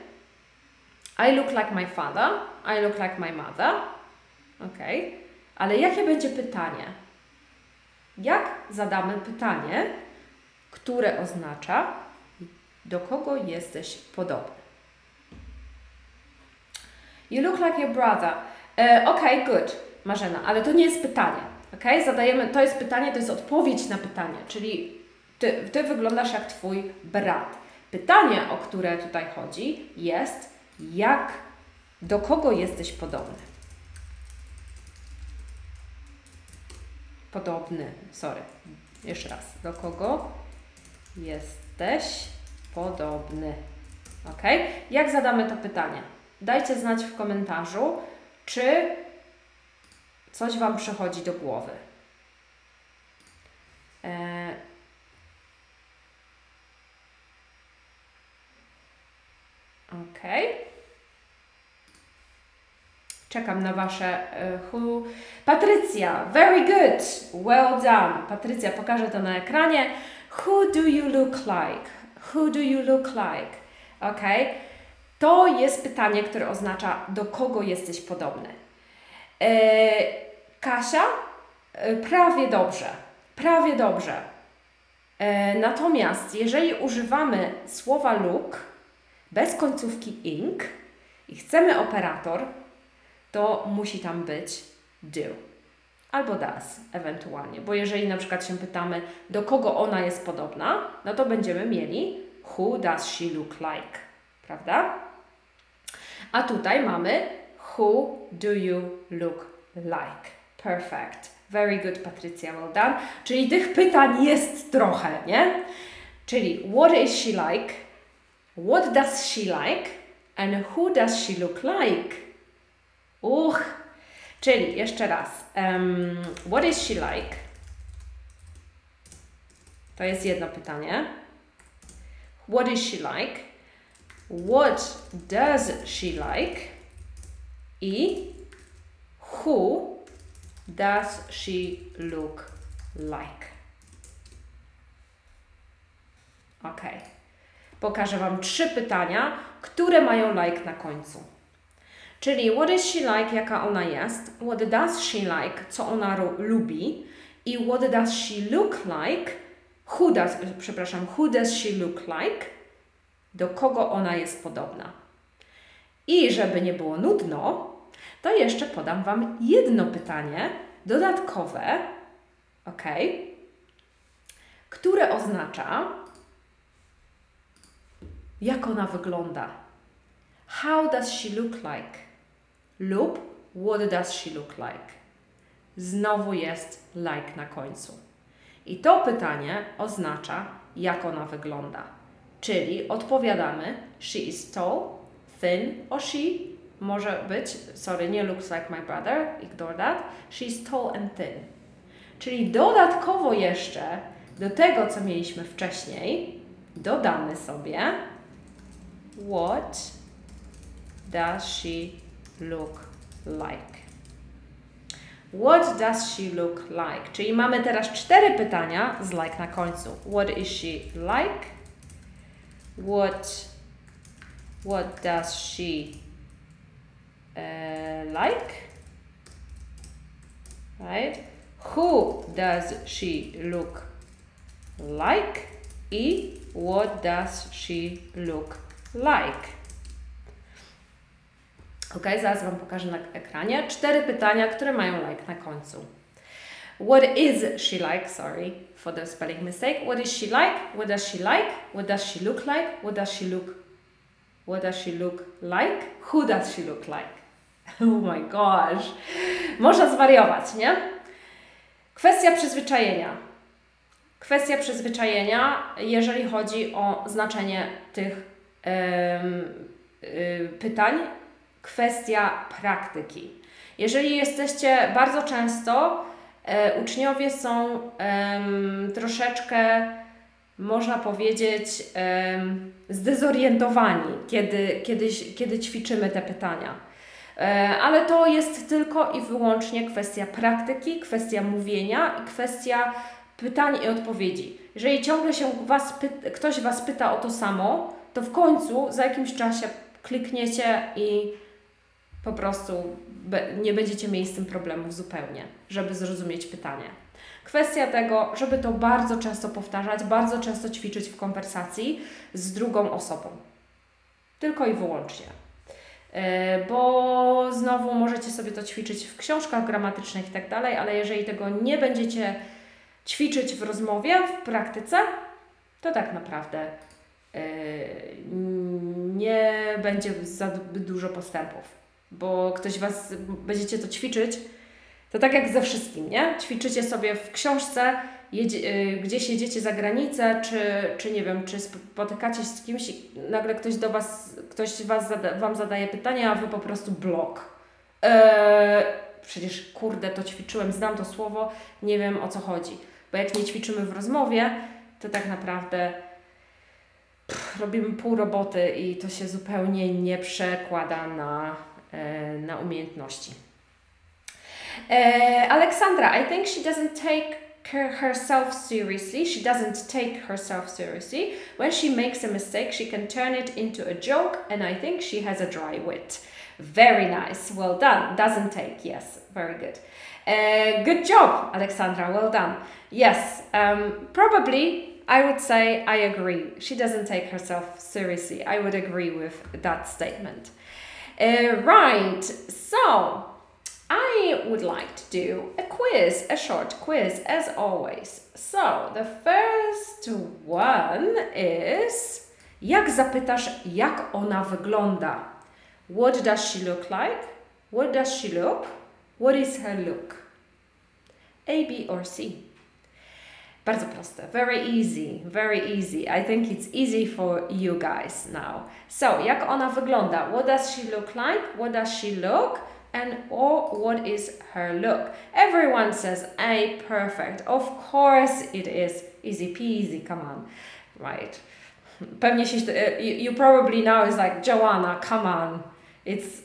I look like my father, I look like my mother. Ok? Ale jakie będzie pytanie? Jak zadamy pytanie, które oznacza do kogo jesteś podobny? You look like your brother. Uh, ok, good, Marzena, ale to nie jest pytanie. Ok? Zadajemy, to jest pytanie, to jest odpowiedź na pytanie, czyli ty, ty wyglądasz jak Twój brat. Pytanie, o które tutaj chodzi, jest jak, do kogo jesteś podobny? Podobny, sorry, jeszcze raz. Do kogo jesteś podobny? Ok? Jak zadamy to pytanie? Dajcie znać w komentarzu, czy coś Wam przychodzi do głowy. E... Ok. Czekam na Wasze. Uh, who... Patrycja, very good, well done. Patrycja, pokażę to na ekranie. Who do you look like? Who do you look like? Ok. To jest pytanie, które oznacza, do kogo jesteś podobny. E Kasia, e, prawie dobrze, prawie dobrze. E, natomiast jeżeli używamy słowa look bez końcówki ing i chcemy operator, to musi tam być do albo does ewentualnie, bo jeżeli na przykład się pytamy, do kogo ona jest podobna, no to będziemy mieli who does she look like, prawda? A tutaj mamy who do you look like. Perfect. Very good, Patrycja, well done. Czyli tych pytań jest trochę, nie? Czyli what is she like? What does she like? And who does she look like? Uch. Czyli jeszcze raz. Um, what is she like? To jest jedno pytanie. What is she like? What does she like? I who does she look like? Ok. Pokażę Wam trzy pytania, które mają like na końcu. Czyli what is she like, jaka ona jest, what does she like, co ona lubi? I what does she look like, who does, przepraszam, who does she look like, do kogo ona jest podobna. I żeby nie było nudno, to jeszcze podam Wam jedno pytanie dodatkowe, ok, które oznacza, jak ona wygląda. How does she look like? Lub what does she look like? Znowu jest like na końcu. I to pytanie oznacza, jak ona wygląda. Czyli odpowiadamy, she is tall, thin or she może być, sorry, nie looks like my brother, ignore that, she's tall and thin. Czyli dodatkowo jeszcze do tego, co mieliśmy wcześniej, dodamy sobie what does she look like? What does she look like? Czyli mamy teraz cztery pytania z like na końcu. What is she like? What, what does she uh, like? Right? Who does she look like? I what does she look like? Ok, zaraz Wam pokażę na ekranie. Cztery pytania, które mają like na końcu. What is she like? Sorry for the spelling mistake. What is she like? What does she like? What does she look like? What does she look What does she look like? Who does she look like? [LAUGHS] Oh my gosh. Można zwariować, nie? Kwestia przyzwyczajenia. Kwestia przyzwyczajenia, jeżeli chodzi o znaczenie tych pytań kwestia praktyki. Jeżeli jesteście bardzo często, e, uczniowie są troszeczkę, można powiedzieć, zdezorientowani, kiedy, kiedy, kiedy ćwiczymy te pytania. E, ale to jest tylko i wyłącznie kwestia praktyki, kwestia mówienia i kwestia pytań i odpowiedzi. Jeżeli ciągle się was ktoś Was pyta o to samo, to w końcu za jakimś czasie klikniecie i po prostu nie będziecie tym problemów zupełnie, żeby zrozumieć pytanie. Kwestia tego, żeby to bardzo często powtarzać, bardzo często ćwiczyć w konwersacji z drugą osobą. Tylko i wyłącznie. E, bo znowu możecie sobie to ćwiczyć w książkach gramatycznych i tak dalej, ale jeżeli tego nie będziecie ćwiczyć w rozmowie, w praktyce, to tak naprawdę nie będzie za dużo postępów bo ktoś Was, będziecie to ćwiczyć, to tak jak ze wszystkim, nie? Ćwiczycie sobie w książce, jedzie, y, gdzieś jedziecie za granicę, czy, czy nie wiem, czy spotykacie się z kimś i nagle ktoś do Was, ktoś was zada, Wam zadaje pytanie, a Wy po prostu blok. Eee, przecież kurde, to ćwiczyłem, znam to słowo, nie wiem o co chodzi. Bo jak nie ćwiczymy w rozmowie, to tak naprawdę robimy pół roboty i to się zupełnie nie przekłada na E, na umiejętności. E, Alexandra, I think she doesn't take herself seriously. She doesn't take herself seriously. When she makes a mistake, she can turn it into a joke, and I think she has a dry wit. Very nice. Well done. Doesn't take. Yes, very good. Uh, good job, Alexandra. Well done. Yes, um, probably I would say I agree. She doesn't take herself seriously. I would agree with that statement. Uh, right, so I would like to do a quiz, a short quiz as always. So the first one is jak zapytasz jak ona wygląda? What does she look like? What does she look? What is her look? A, B or C? Bardzo proste. Very easy, very easy. I think it's easy for you guys now. So, jak ona wygląda? What does she look like? What does she look? And or what is her look? Everyone says A, perfect. Of course it is. Easy peasy, come on. Right. [LAUGHS] Pewnie się, you, probably now is like, Joanna, come on. It's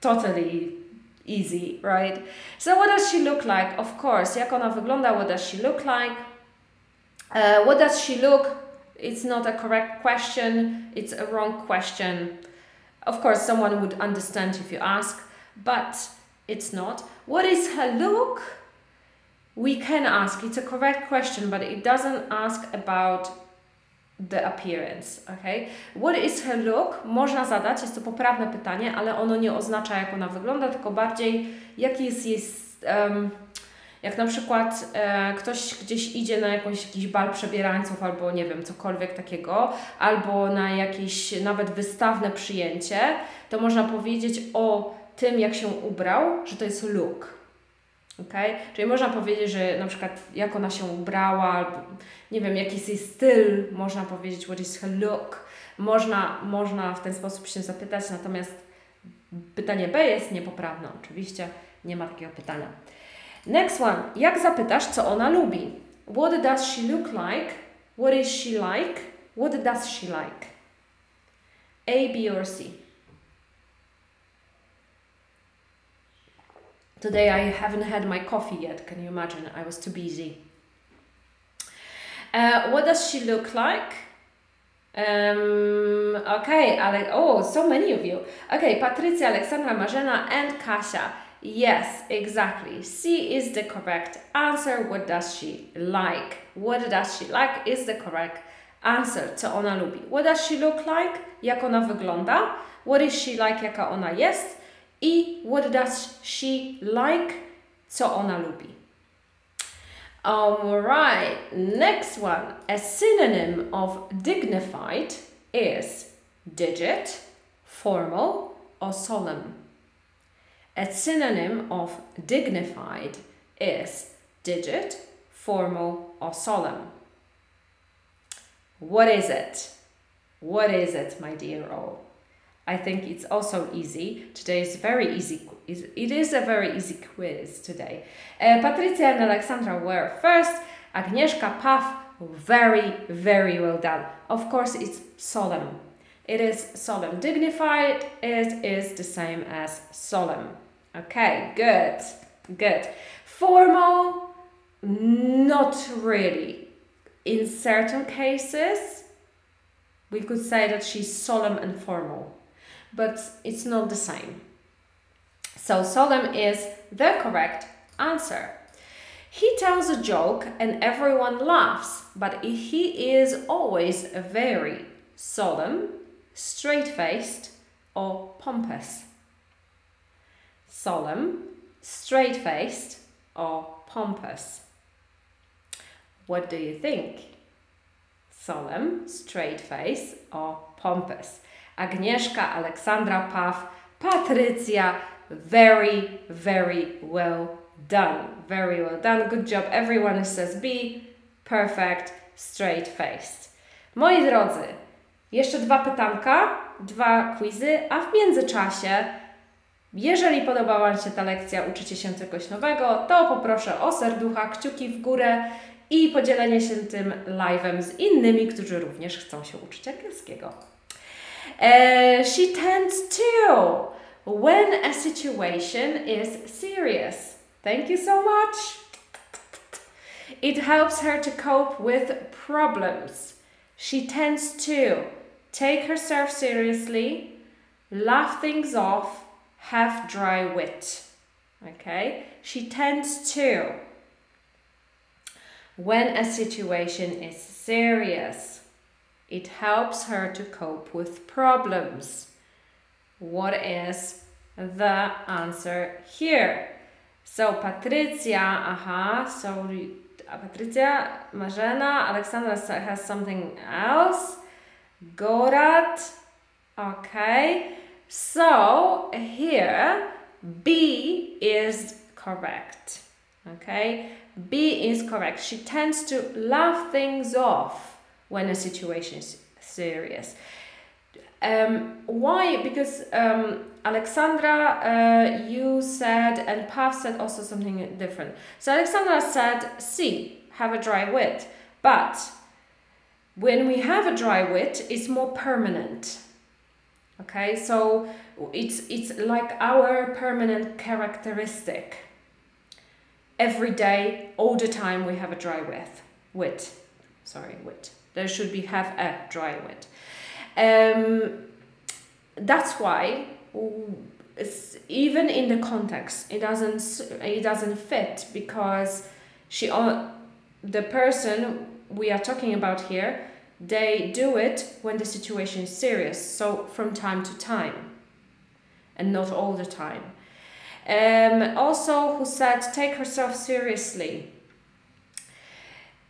totally easy, right? So what does she look like? Of course, jak ona wygląda? What does she look like? Uh, what does she look? It's not a correct question, it's a wrong question. Of course, someone would understand if you ask, but it's not. What is her look? We can ask, it's a correct question, but it doesn't ask about the appearance, okay? What is her look? Można zadać, jest to poprawne pytanie, ale ono nie oznacza jak ona wygląda, tylko bardziej jaki jest jej um, jak na przykład e, ktoś gdzieś idzie na jakąś, jakiś bal przebierańców albo nie wiem, cokolwiek takiego, albo na jakieś nawet wystawne przyjęcie, to można powiedzieć o tym, jak się ubrał, że to jest look. Okay? Czyli można powiedzieć, że na przykład jak ona się ubrała, albo nie wiem, jaki jest jej styl, można powiedzieć what is her look. Można, można w ten sposób się zapytać, natomiast pytanie B jest niepoprawne oczywiście, nie ma takiego pytania. Next one. Jak zapytasz, co ona lubi? What does she look like? What is she like? What does she like? A, B or C? Today I haven't had my coffee yet. Can you imagine? I was too busy. Uh, what does she look like? Um, okay, Ale- oh, so many of you. Okay, Patrycja, Alexandra, Marzena, and Kasia. Yes, exactly. C is the correct answer. What does she like? What does she like is the correct answer. Co ona lubi? What does she look like? Jak ona wygląda? What is she like? Jaka ona jest? I what does she like? Co ona lubi? Alright, next one. A synonym of dignified is digit, formal, or solemn. A synonym of dignified is digit, formal, or solemn. What is it? What is it, my dear all? I think it's also easy. Today is very easy. It is a very easy quiz today. Uh, Patricia and Alexandra were first. Agnieszka Paf, very, very well done. Of course, it's solemn. It is solemn. Dignified, it is the same as solemn. Okay, good, good. Formal, not really. In certain cases, we could say that she's solemn and formal but it's not the same. So solemn is the correct answer. He tells a joke and everyone laughs, but he is always very solemn, straight faced, or pompous. Solemn, straight faced, or pompous. What do you think? Solemn, straight face, or pompous? Agnieszka, Alexandra Paf, Patrycja. Very, very well done. Very well done. Good job. Everyone says B. Perfect. Straight faced. Moi drodzy, jeszcze dwa pytanka, dwa quizy, a w międzyczasie, jeżeli podobała Wam się ta lekcja, uczycie się czegoś nowego, to poproszę o serducha, kciuki w górę i podzielenie się tym live'em z innymi, którzy również chcą się uczyć angielskiego. Uh, she tends to when a situation is serious. Thank you so much. It helps her to cope with problems. She tends to take herself seriously, laugh things off, have dry wit. Okay? She tends to when a situation is serious. It helps her to cope with problems. What is the answer here? So Patricia, aha, so uh, Patricia, Marzena, Alexandra has something else. Gorat, okay. So here B is correct. Okay, B is correct. She tends to laugh things off when a situation is serious. Um, why? Because um, Alexandra, uh, you said, and Pav said also something different. So Alexandra said, "See, have a dry wit," but when we have a dry wit, it's more permanent. Okay, so it's it's like our permanent characteristic. Every day, all the time, we have a dry wit. Wit, sorry, wit. There should be have a dry wet. Um, that's why even in the context it doesn't it doesn't fit because she the person we are talking about here they do it when the situation is serious so from time to time and not all the time um, also who said take herself seriously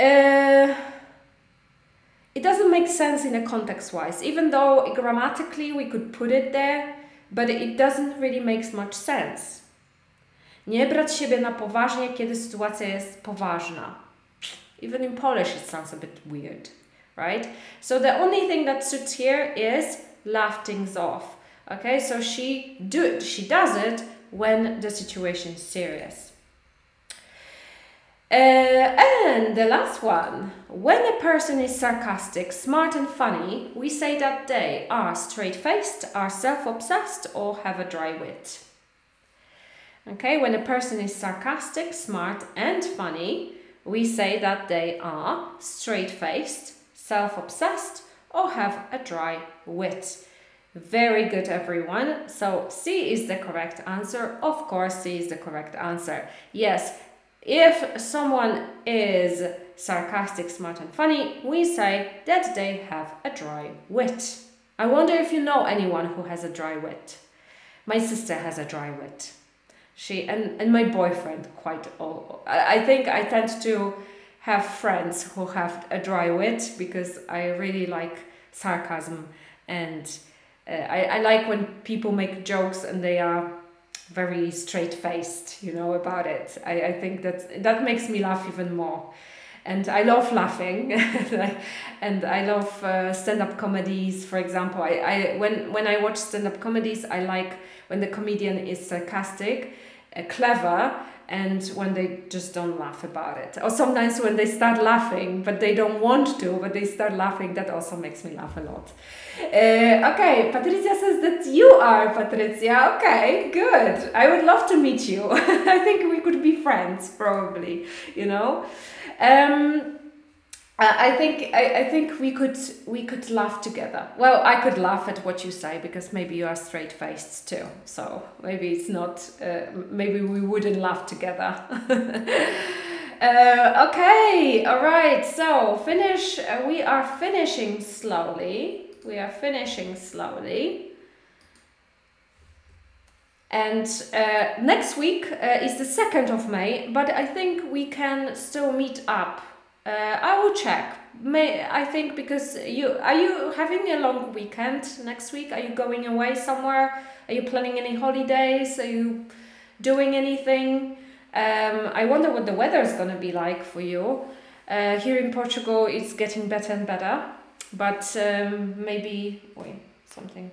uh, it doesn't make sense in a context wise, even though grammatically we could put it there, but it doesn't really make much sense. Nie brać siebie na poważnie, kiedy sytuacja jest poważna. Even in Polish it sounds a bit weird, right? So the only thing that suits here is laugh things off. Okay, so she do she does it when the situation serious. Uh, and the last one. When a person is sarcastic, smart, and funny, we say that they are straight faced, are self obsessed, or have a dry wit. Okay, when a person is sarcastic, smart, and funny, we say that they are straight faced, self obsessed, or have a dry wit. Very good, everyone. So C is the correct answer. Of course, C is the correct answer. Yes, if someone is sarcastic, smart, and funny, we say that they have a dry wit. I wonder if you know anyone who has a dry wit. My sister has a dry wit. She and, and my boyfriend quite. Oh, I think I tend to have friends who have a dry wit because I really like sarcasm and uh, I, I like when people make jokes and they are very straight faced, you know, about it. I, I think that that makes me laugh even more. And I love laughing, [LAUGHS] and I love uh, stand-up comedies. For example, I, I when when I watch stand-up comedies, I like when the comedian is sarcastic, uh, clever, and when they just don't laugh about it. Or sometimes when they start laughing, but they don't want to, but they start laughing, that also makes me laugh a lot. Uh, okay, Patricia says that you are Patricia. Okay, good. I would love to meet you. [LAUGHS] I think we could be friends, probably, you know. Um, I think I, I think we could we could laugh together. Well, I could laugh at what you say because maybe you are straight faced too. So maybe it's not. Uh, maybe we wouldn't laugh together. [LAUGHS] uh, okay, all right. So finish. Uh, we are finishing slowly. We are finishing slowly. And uh, next week uh, is the second of May, but I think we can still meet up uh, I will check. May I think because you are you having a long weekend next week? Are you going away somewhere? Are you planning any holidays? Are you doing anything? Um, I wonder what the weather is gonna be like for you. Uh, here in Portugal, it's getting better and better, but um, maybe wait something.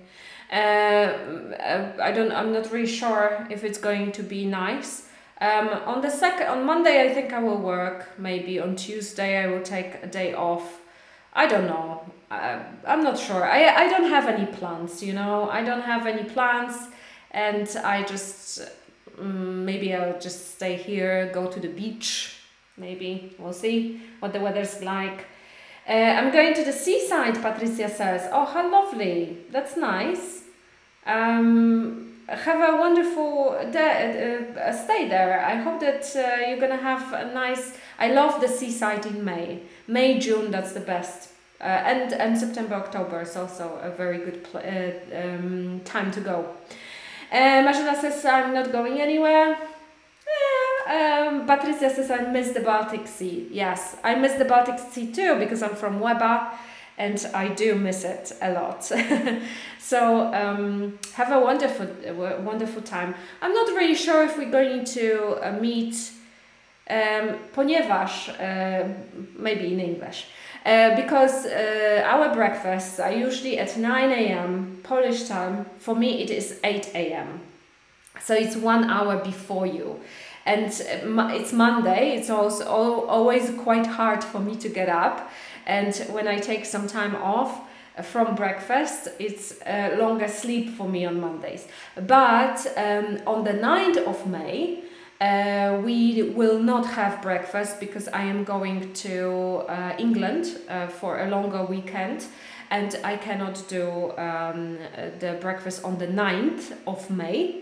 Uh, uh I don't. I'm not really sure if it's going to be nice. Um, on the second, on Monday, I think I will work. Maybe on Tuesday, I will take a day off. I don't know. Uh, I'm not sure. I, I don't have any plans, you know. I don't have any plans, and I just um, maybe I'll just stay here, go to the beach. Maybe we'll see what the weather's like. Uh, I'm going to the seaside. Patricia says, "Oh, how lovely! That's nice." Um, have a wonderful day, uh, stay there. I hope that uh, you're gonna have a nice. I love the seaside in May, May June. That's the best. Uh, and and September October is also a very good uh, um, time to go. Uh, Marzena says I'm not going anywhere. Um, Patricia says I miss the Baltic Sea. Yes, I miss the Baltic Sea too because I'm from Łeba and I do miss it a lot. [LAUGHS] so um, have a wonderful, wonderful time. I'm not really sure if we're going to uh, meet, um, ponieważ, uh, maybe in English, uh, because uh, our breakfasts are usually at 9 a.m. Polish time. For me, it is 8 a.m. So it's one hour before you. And uh, it's Monday, it's also always quite hard for me to get up and when I take some time off uh, from breakfast, it's a longer sleep for me on Mondays. But um, on the 9th of May, uh, we will not have breakfast because I am going to uh, England uh, for a longer weekend and I cannot do um, the breakfast on the 9th of May.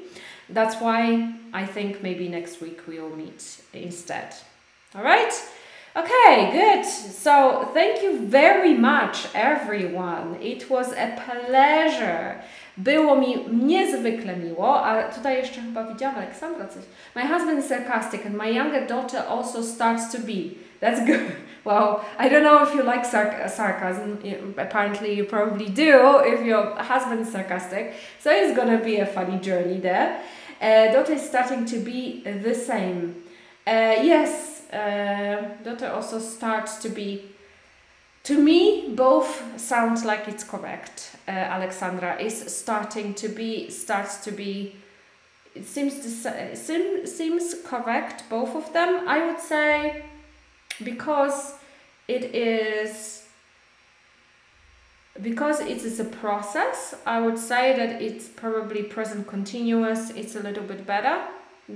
That's why I think maybe next week we'll meet instead. All right? Okay, good. So thank you very much, everyone. It was a pleasure. Było mi niezwykle miło, a tutaj jeszcze chyba widziałam Aleksandra coś. My husband is sarcastic and my younger daughter also starts to be. That's good. [LAUGHS] Well, I don't know if you like sarc sarcasm. Apparently, you probably do if your husband is sarcastic. So it's gonna be a funny journey there. Uh, daughter is starting to be the same. Uh, yes, daughter also starts to be to me both sound like it's correct uh, alexandra is starting to be starts to be it seems to seem, seems correct both of them i would say because it is because it is a process i would say that it's probably present continuous it's a little bit better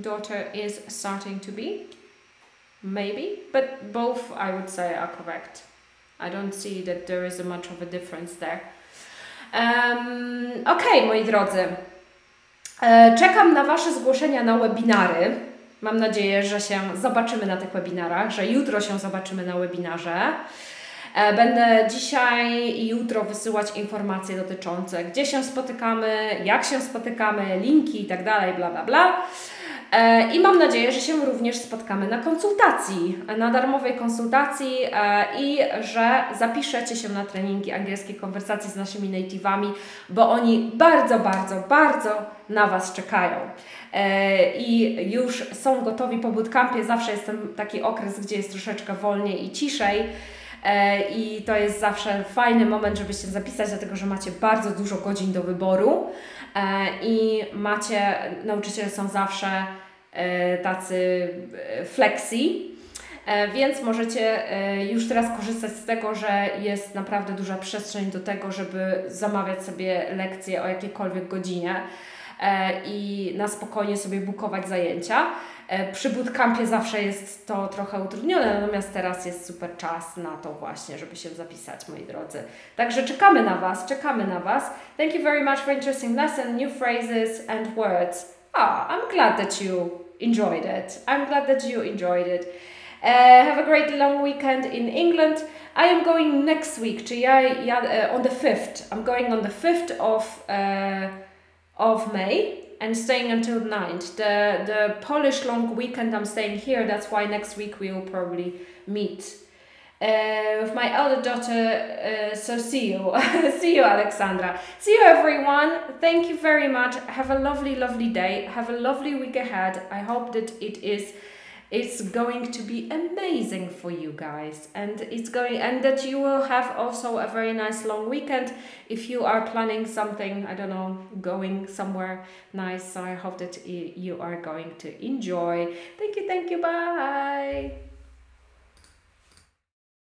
daughter is starting to be. Maybe, but both I would say are correct. I don't see that there is much of a difference there. Um, ok, moi drodzy. E, czekam na Wasze zgłoszenia na webinary. Mam nadzieję, że się zobaczymy na tych webinarach, że jutro się zobaczymy na webinarze. E, będę dzisiaj i jutro wysyłać informacje dotyczące, gdzie się spotykamy, jak się spotykamy, linki i tak bla bla bla. E, I mam nadzieję, że się również spotkamy na konsultacji, na darmowej konsultacji e, i że zapiszecie się na treningi angielskiej konwersacji z naszymi native'ami, bo oni bardzo, bardzo, bardzo na Was czekają. I już są gotowi po bootcampie. Zawsze jest ten taki okres, gdzie jest troszeczkę wolniej i ciszej. E, I to jest zawsze fajny moment, żeby się zapisać, dlatego że macie bardzo dużo godzin do wyboru e, i macie, nauczyciele są zawsze e, tacy flexi, więc możecie już teraz korzystać z tego, że jest naprawdę duża przestrzeń do tego, żeby zamawiać sobie lekcje o jakiejkolwiek godzinie i na spokojnie sobie bukować zajęcia. E, przy bootcampie zawsze jest to trochę utrudnione, natomiast teraz jest super czas na to właśnie, żeby się zapisać, moi drodzy. Także czekamy na Was, czekamy na Was. Thank you very much for interesting lesson, new phrases and words. Ah, I'm glad that you enjoyed it. I'm glad that you enjoyed it. Uh, have a great long weekend in England. I am going next week, czyli ja, ja uh, on the 5th. I'm going on the 5th of, uh, of May and staying until 9th. The, the Polish long weekend I'm staying here, that's why next week we will probably meet. Uh, with my elder daughter, uh, so see you. [LAUGHS] see you, Alexandra. See you, everyone. Thank you very much. Have a lovely, lovely day. Have a lovely week ahead. I hope that it is it's going to be amazing for you guys and it's going and that you will have also a very nice long weekend if you are planning something i don't know going somewhere nice so i hope that you are going to enjoy thank you thank you bye